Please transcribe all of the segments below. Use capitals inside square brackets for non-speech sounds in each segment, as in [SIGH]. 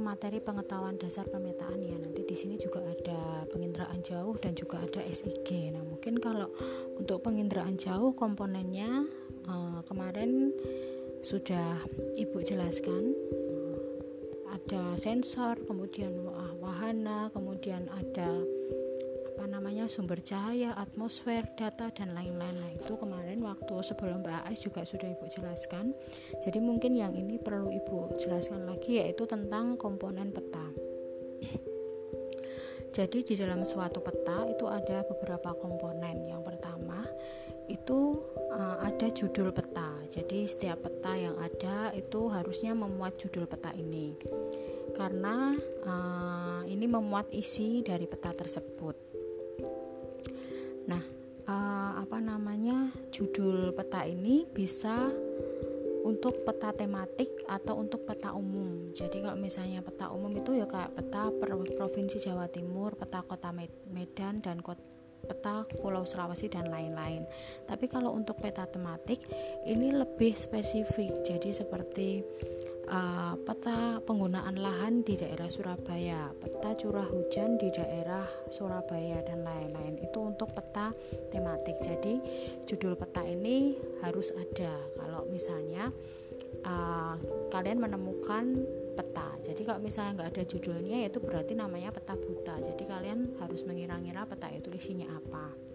Materi pengetahuan dasar pemetaan ya. Nanti di sini juga ada penginderaan jauh dan juga ada SIG. Nah, mungkin kalau untuk penginderaan jauh komponennya uh, kemarin sudah Ibu jelaskan ada sensor, kemudian wahana, kemudian ada namanya sumber cahaya, atmosfer, data dan lain-lain. Nah, itu kemarin waktu sebelum Mbak Ais juga sudah Ibu jelaskan. Jadi mungkin yang ini perlu Ibu jelaskan lagi yaitu tentang komponen peta. Jadi di dalam suatu peta itu ada beberapa komponen. Yang pertama itu uh, ada judul peta. Jadi setiap peta yang ada itu harusnya memuat judul peta ini. Karena uh, ini memuat isi dari peta tersebut. Judul peta ini bisa untuk peta tematik atau untuk peta umum. Jadi kalau misalnya peta umum itu ya kayak peta provinsi Jawa Timur, peta kota Medan dan kota peta Pulau Sulawesi dan lain-lain. Tapi kalau untuk peta tematik ini lebih spesifik. Jadi seperti uh, peta penggunaan lahan di daerah Surabaya, peta curah hujan di daerah Surabaya dan lain-lain. Itu untuk peta tematik. Jadi judul peta ini harus ada. Kalau misalnya uh, kalian menemukan peta. Jadi kalau misalnya nggak ada judulnya, itu berarti namanya peta buta. Jadi kalian harus mengira-ngira peta itu isinya apa.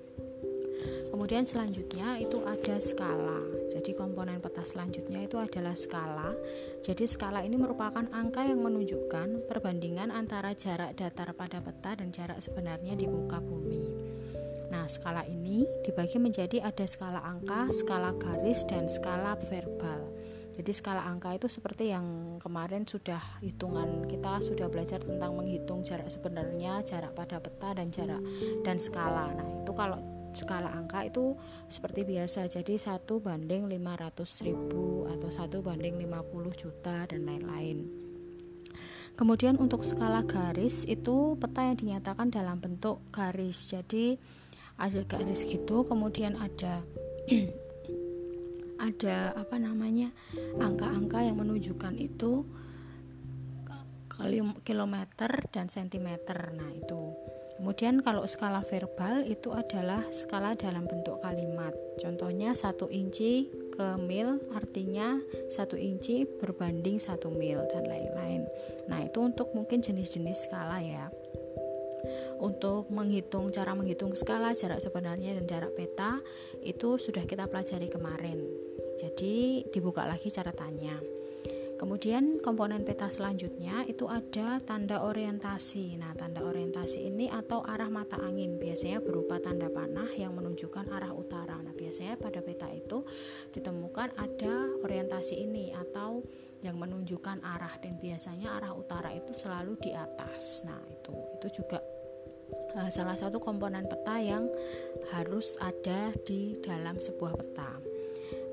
Kemudian selanjutnya itu ada skala. Jadi komponen peta selanjutnya itu adalah skala. Jadi skala ini merupakan angka yang menunjukkan perbandingan antara jarak datar pada peta dan jarak sebenarnya di muka bumi. Nah, skala ini dibagi menjadi ada skala angka, skala garis, dan skala verbal. Jadi skala angka itu seperti yang kemarin sudah hitungan kita sudah belajar tentang menghitung jarak sebenarnya, jarak pada peta dan jarak dan skala. Nah, itu kalau skala angka itu seperti biasa. Jadi satu banding 500 ribu atau satu banding 50 juta dan lain-lain. Kemudian untuk skala garis itu peta yang dinyatakan dalam bentuk garis. Jadi ada garis gitu kemudian ada [CLEARS THROAT] ada apa namanya angka-angka yang menunjukkan itu kilometer dan sentimeter. Nah itu Kemudian kalau skala verbal itu adalah skala dalam bentuk kalimat. Contohnya satu inci ke mil artinya satu inci berbanding satu mil dan lain-lain. Nah itu untuk mungkin jenis-jenis skala ya. Untuk menghitung cara menghitung skala jarak sebenarnya dan jarak peta itu sudah kita pelajari kemarin. Jadi dibuka lagi catatannya. Kemudian komponen peta selanjutnya itu ada tanda orientasi. Nah, tanda orientasi ini atau arah mata angin biasanya berupa tanda panah yang menunjukkan arah utara. Nah, biasanya pada peta itu ditemukan ada orientasi ini atau yang menunjukkan arah dan biasanya arah utara itu selalu di atas. Nah, itu itu juga uh, salah satu komponen peta yang harus ada di dalam sebuah peta.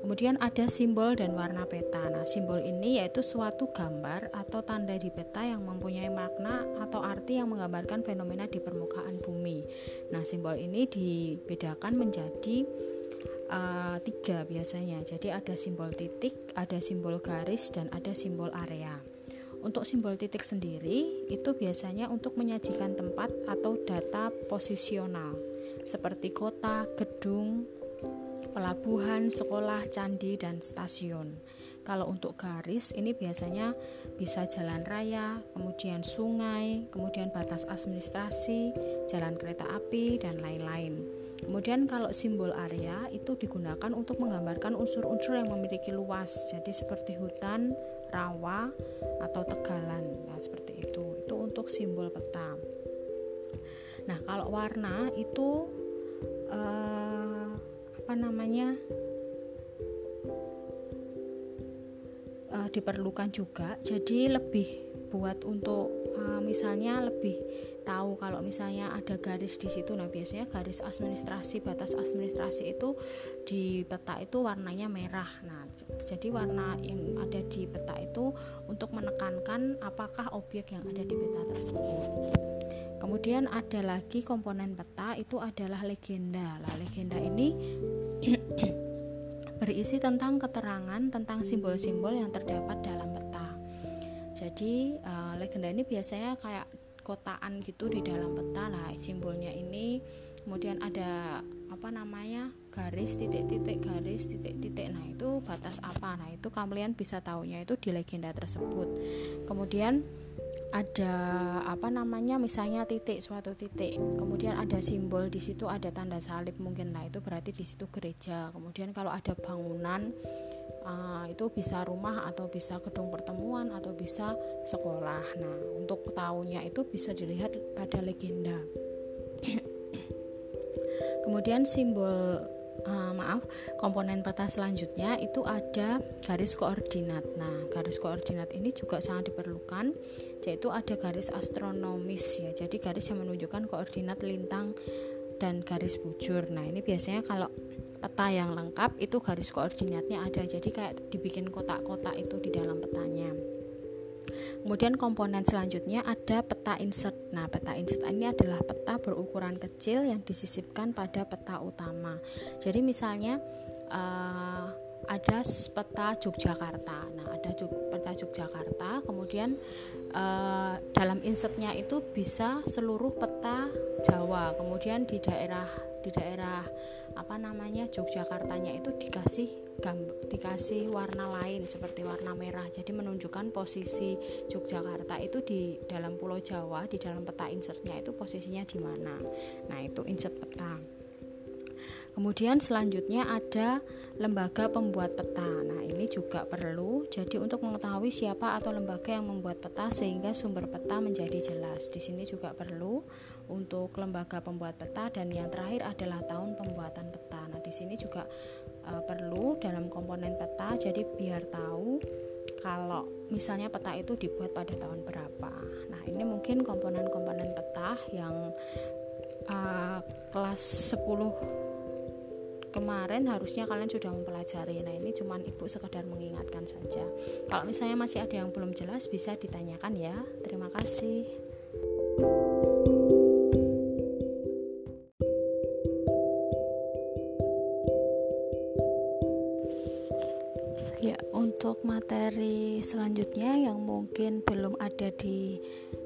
Kemudian ada simbol dan warna peta. Nah, simbol ini yaitu suatu gambar atau tanda di peta yang mempunyai makna atau arti yang menggambarkan fenomena di permukaan bumi. Nah, simbol ini dibedakan menjadi uh, tiga biasanya. Jadi ada simbol titik, ada simbol garis, dan ada simbol area. Untuk simbol titik sendiri itu biasanya untuk menyajikan tempat atau data posisional seperti kota, gedung, pelabuhan, sekolah, candi, dan stasiun. Kalau untuk garis ini biasanya bisa jalan raya, kemudian sungai, kemudian batas administrasi, jalan kereta api, dan lain-lain. Kemudian kalau simbol area itu digunakan untuk menggambarkan unsur-unsur yang memiliki luas, jadi seperti hutan, rawa, atau tegalan. Nah, seperti itu. Itu untuk simbol peta. Nah, kalau warna itu uh, apa namanya uh, diperlukan juga. Jadi lebih buat untuk uh, misalnya lebih tahu kalau misalnya ada garis di situ. Nah biasanya garis administrasi batas administrasi itu di peta itu warnanya merah. Nah jadi warna yang ada di peta itu untuk menekankan apakah objek yang ada di peta tersebut. Kemudian ada lagi komponen peta itu adalah legenda. Lah legenda ini berisi tentang keterangan tentang simbol-simbol yang terdapat dalam peta. jadi uh, legenda ini biasanya kayak kotaan gitu di dalam peta. Lah simbolnya ini kemudian ada apa namanya garis titik-titik garis titik-titik. Nah itu batas apa? Nah itu kalian bisa tahunya itu di legenda tersebut. Kemudian ada apa namanya misalnya titik suatu titik. Kemudian ada simbol di situ ada tanda salib mungkin. Lah itu berarti di situ gereja. Kemudian kalau ada bangunan uh, itu bisa rumah atau bisa gedung pertemuan atau bisa sekolah. Nah untuk tahunya itu bisa dilihat pada legenda. [COUGHS] Kemudian simbol uh, maaf komponen peta selanjutnya itu ada garis koordinat. Nah garis koordinat ini juga sangat diperlukan yaitu ada garis astronomis ya. Jadi garis yang menunjukkan koordinat lintang dan garis bujur. Nah ini biasanya kalau peta yang lengkap itu garis koordinatnya ada. Jadi kayak dibikin kotak-kotak itu di dalam petanya Kemudian komponen selanjutnya ada peta insert. Nah, peta insert ini adalah peta berukuran kecil yang disisipkan pada peta utama. Jadi misalnya uh, ada peta Yogyakarta. Nah, ada peta Yogyakarta, kemudian uh, dalam insertnya itu bisa seluruh peta Jawa. Kemudian di daerah di daerah apa namanya Yogyakartanya itu dikasih gambar, dikasih warna lain seperti warna merah. Jadi menunjukkan posisi Yogyakarta itu di dalam Pulau Jawa, di dalam peta insertnya itu posisinya di mana. Nah, itu insert peta. Kemudian selanjutnya ada lembaga pembuat peta. Nah, ini juga perlu. Jadi untuk mengetahui siapa atau lembaga yang membuat peta sehingga sumber peta menjadi jelas. Di sini juga perlu untuk lembaga pembuat peta dan yang terakhir adalah tahun pembuatan peta. Nah, di sini juga uh, perlu dalam komponen peta jadi biar tahu kalau misalnya peta itu dibuat pada tahun berapa. Nah, ini mungkin komponen-komponen peta yang uh, kelas 10 kemarin harusnya kalian sudah mempelajari. Nah ini cuman ibu sekedar mengingatkan saja. Kalau misalnya masih ada yang belum jelas bisa ditanyakan ya. Terima kasih. Ya, untuk materi selanjutnya yang mungkin belum ada di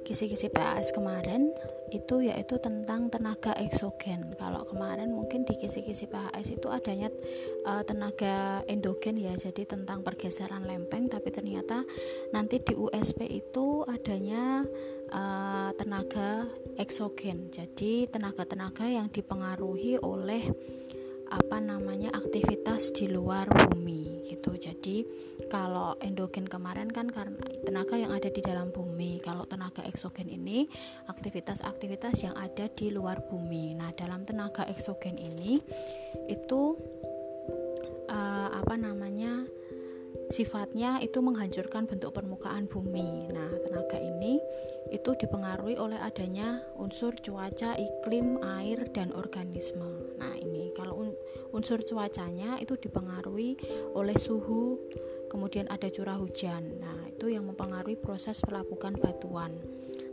kisi-kisi PAS kemarin itu yaitu tentang tenaga eksogen. Kalau kemarin mungkin di kisi-kisi PHS itu adanya uh, tenaga endogen ya, jadi tentang pergeseran lempeng. Tapi ternyata nanti di USP itu adanya uh, tenaga eksogen. Jadi tenaga-tenaga yang dipengaruhi oleh apa namanya aktivitas di luar bumi gitu. Jadi kalau endogen kemarin kan karena tenaga yang ada di dalam bumi. Kalau tenaga eksogen ini aktivitas-aktivitas yang ada di luar bumi. Nah dalam tenaga eksogen ini itu uh, apa namanya sifatnya itu menghancurkan bentuk permukaan bumi. Nah, itu dipengaruhi oleh adanya unsur cuaca, iklim, air, dan organisme. Nah, ini kalau unsur cuacanya itu dipengaruhi oleh suhu, kemudian ada curah hujan. Nah, itu yang mempengaruhi proses pelapukan batuan.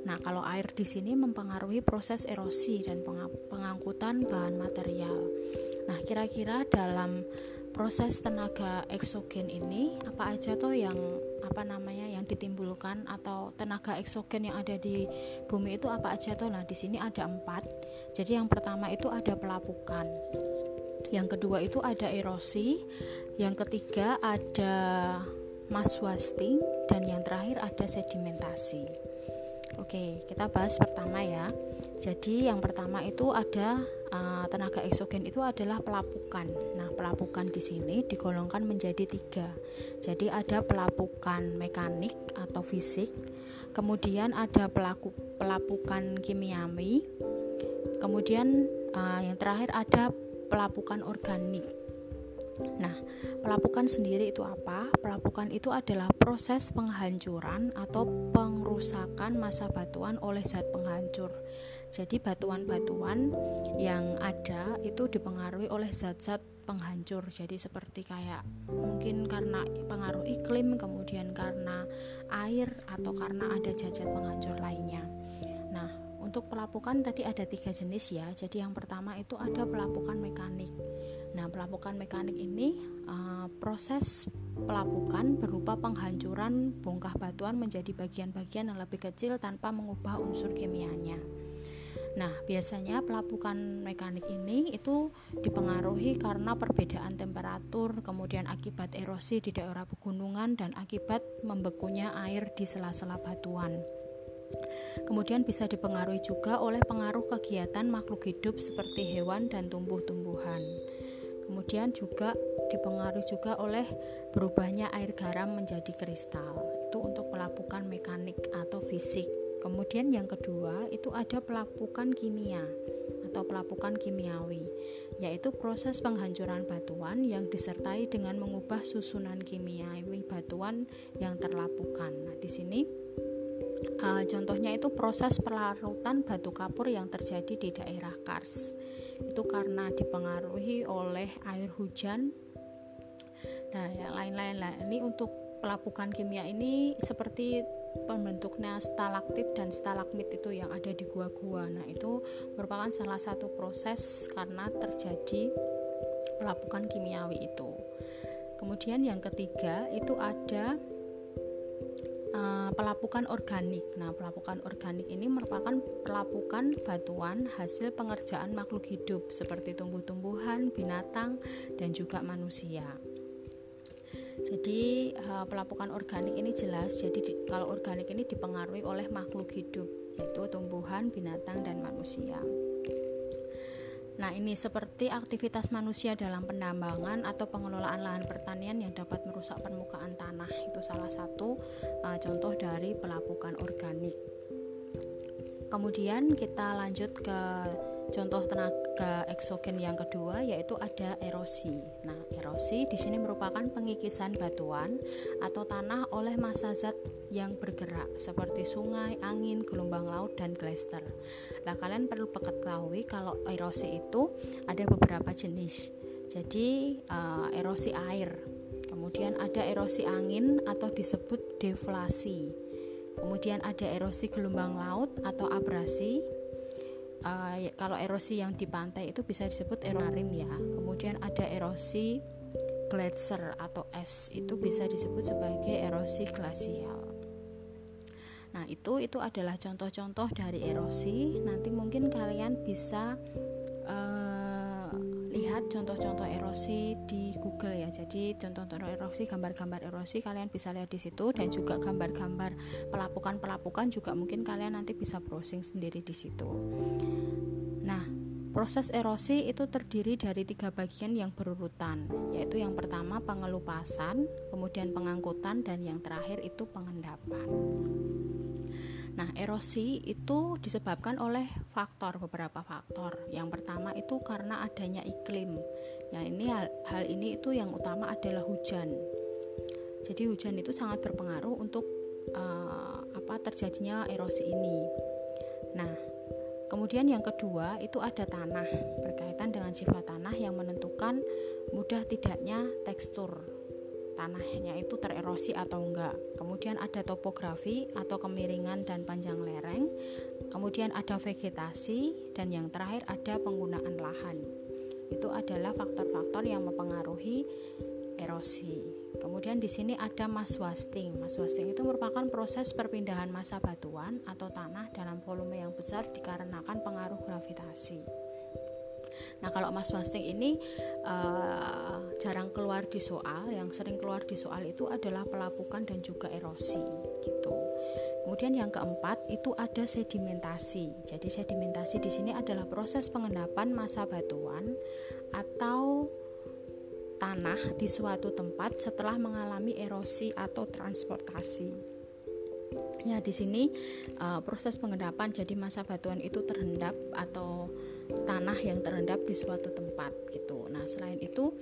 Nah, kalau air di sini mempengaruhi proses erosi dan pengangkutan bahan material. Nah, kira-kira dalam proses tenaga eksogen ini apa aja tuh yang apa namanya yang ditimbulkan atau tenaga eksogen yang ada di bumi itu apa aja tuh nah di sini ada empat. Jadi yang pertama itu ada pelapukan. Yang kedua itu ada erosi. Yang ketiga ada mass wasting dan yang terakhir ada sedimentasi. Oke, kita bahas pertama ya. Jadi yang pertama itu ada uh, tenaga eksogen itu adalah pelapukan. Nah, pelapukan di sini digolongkan menjadi tiga. Jadi ada pelapukan mekanik atau fisik, kemudian ada pelaku pelapukan kimiawi, kemudian uh, yang terakhir ada pelapukan organik. Nah, pelapukan sendiri itu apa? Pelapukan itu adalah proses penghancuran atau pengrusakan masa batuan oleh zat penghancur. Jadi batuan-batuan yang ada itu dipengaruhi oleh zat-zat penghancur. Jadi seperti kayak mungkin karena pengaruh iklim, kemudian karena air atau karena ada zat-zat penghancur lainnya. Nah, untuk pelapukan tadi ada tiga jenis ya. Jadi yang pertama itu ada pelapukan mekanik. Nah, pelapukan mekanik ini uh, proses pelapukan berupa penghancuran bongkah batuan menjadi bagian-bagian yang lebih kecil tanpa mengubah unsur kimianya. Nah, biasanya pelapukan mekanik ini itu dipengaruhi karena perbedaan temperatur, kemudian akibat erosi di daerah pegunungan dan akibat membekunya air di sela-sela batuan. Kemudian bisa dipengaruhi juga oleh pengaruh kegiatan makhluk hidup seperti hewan dan tumbuh-tumbuhan. Kemudian juga dipengaruhi juga oleh berubahnya air garam menjadi kristal. Itu untuk pelapukan mekanik atau fisik. Kemudian yang kedua itu ada pelapukan kimia atau pelapukan kimiawi, yaitu proses penghancuran batuan yang disertai dengan mengubah susunan kimiawi batuan yang terlapukan. Nah, di sini uh, contohnya itu proses pelarutan batu kapur yang terjadi di daerah Kars. Itu karena dipengaruhi oleh air hujan. Nah, yang lain-lain lah. Ini untuk pelapukan kimia ini seperti pembentuknya stalaktit dan stalagmit itu yang ada di gua-gua. Nah, itu merupakan salah satu proses karena terjadi pelapukan kimiawi itu. Kemudian yang ketiga itu ada uh, pelapukan organik. Nah, pelapukan organik ini merupakan pelapukan batuan hasil pengerjaan makhluk hidup seperti tumbuh-tumbuhan, binatang, dan juga manusia. Jadi uh, pelapukan organik ini jelas. Jadi di, kalau organik ini dipengaruhi oleh makhluk hidup, yaitu tumbuhan, binatang, dan manusia. Nah, ini seperti aktivitas manusia dalam penambangan atau pengelolaan lahan pertanian yang dapat merusak permukaan tanah. Itu salah satu uh, contoh dari pelapukan organik. Kemudian kita lanjut ke Contoh tenaga eksogen yang kedua yaitu ada erosi. Nah, erosi di sini merupakan pengikisan batuan atau tanah oleh massa zat yang bergerak seperti sungai, angin, gelombang laut dan glester. Nah, kalian perlu ketahui kalau erosi itu ada beberapa jenis. Jadi, uh, erosi air. Kemudian ada erosi angin atau disebut deflasi. Kemudian ada erosi gelombang laut atau abrasi uh, kalau erosi yang di pantai itu bisa disebut eromarin ya. Kemudian ada erosi glacier atau es itu bisa disebut sebagai erosi glasial. Nah itu itu adalah contoh-contoh dari erosi. Nanti mungkin kalian bisa lihat contoh-contoh erosi di Google ya. Jadi contoh-contoh erosi, gambar-gambar erosi kalian bisa lihat di situ dan juga gambar-gambar pelapukan-pelapukan juga mungkin kalian nanti bisa browsing sendiri di situ. Nah, proses erosi itu terdiri dari tiga bagian yang berurutan, yaitu yang pertama pengelupasan, kemudian pengangkutan, dan yang terakhir itu pengendapan. Nah, erosi itu disebabkan oleh faktor beberapa faktor. Yang pertama itu karena adanya iklim. Ya, ini hal, hal ini itu yang utama adalah hujan. Jadi hujan itu sangat berpengaruh untuk uh, apa terjadinya erosi ini. Nah, kemudian yang kedua itu ada tanah berkaitan dengan sifat tanah yang menentukan mudah tidaknya tekstur tanahnya itu tererosi atau enggak. Kemudian ada topografi atau kemiringan dan panjang lereng. Kemudian ada vegetasi dan yang terakhir ada penggunaan lahan. Itu adalah faktor-faktor yang mempengaruhi erosi. Kemudian di sini ada mass wasting. Mass wasting itu merupakan proses perpindahan massa batuan atau tanah dalam volume yang besar dikarenakan pengaruh gravitasi. Nah, kalau Mas Wasting ini uh, jarang keluar di soal, yang sering keluar di soal itu adalah pelapukan dan juga erosi gitu. Kemudian yang keempat itu ada sedimentasi. Jadi sedimentasi di sini adalah proses pengendapan massa batuan atau tanah di suatu tempat setelah mengalami erosi atau transportasi. Ya, di sini uh, proses pengendapan jadi masa batuan itu terendap atau tanah yang terendap di suatu tempat gitu. Nah, selain itu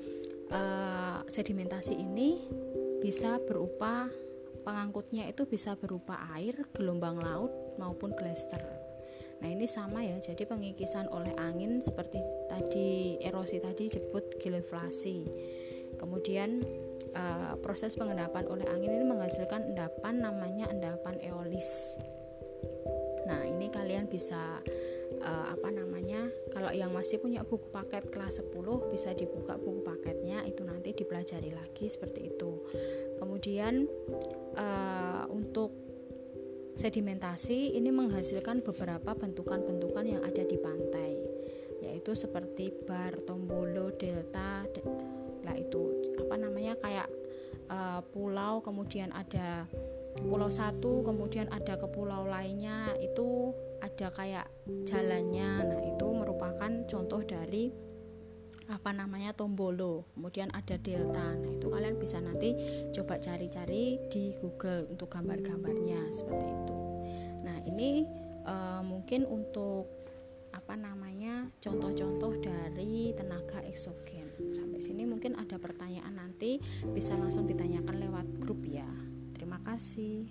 uh, sedimentasi ini bisa berupa pengangkutnya itu bisa berupa air, gelombang laut maupun glester. Nah, ini sama ya. Jadi pengikisan oleh angin seperti tadi erosi tadi disebut geleflasi. Kemudian uh, proses pengendapan oleh angin ini menghasilkan endapan namanya endapan eolis. Nah, ini kalian bisa uh, apa namanya? kalau yang masih punya buku paket kelas 10 bisa dibuka buku paketnya itu nanti dipelajari lagi seperti itu kemudian uh, untuk sedimentasi ini menghasilkan beberapa bentukan-bentukan yang ada di pantai yaitu seperti bar, tombolo, delta lah itu apa namanya kayak uh, pulau kemudian ada pulau satu kemudian ada ke pulau lainnya itu ada kayak jalannya. Nah itu merupakan contoh dari apa namanya tombolo. Kemudian ada delta. Nah itu kalian bisa nanti coba cari-cari di Google untuk gambar-gambarnya seperti itu. Nah ini uh, mungkin untuk apa namanya contoh-contoh dari tenaga eksogen Sampai sini mungkin ada pertanyaan nanti bisa langsung ditanyakan lewat grup ya. Terima kasih.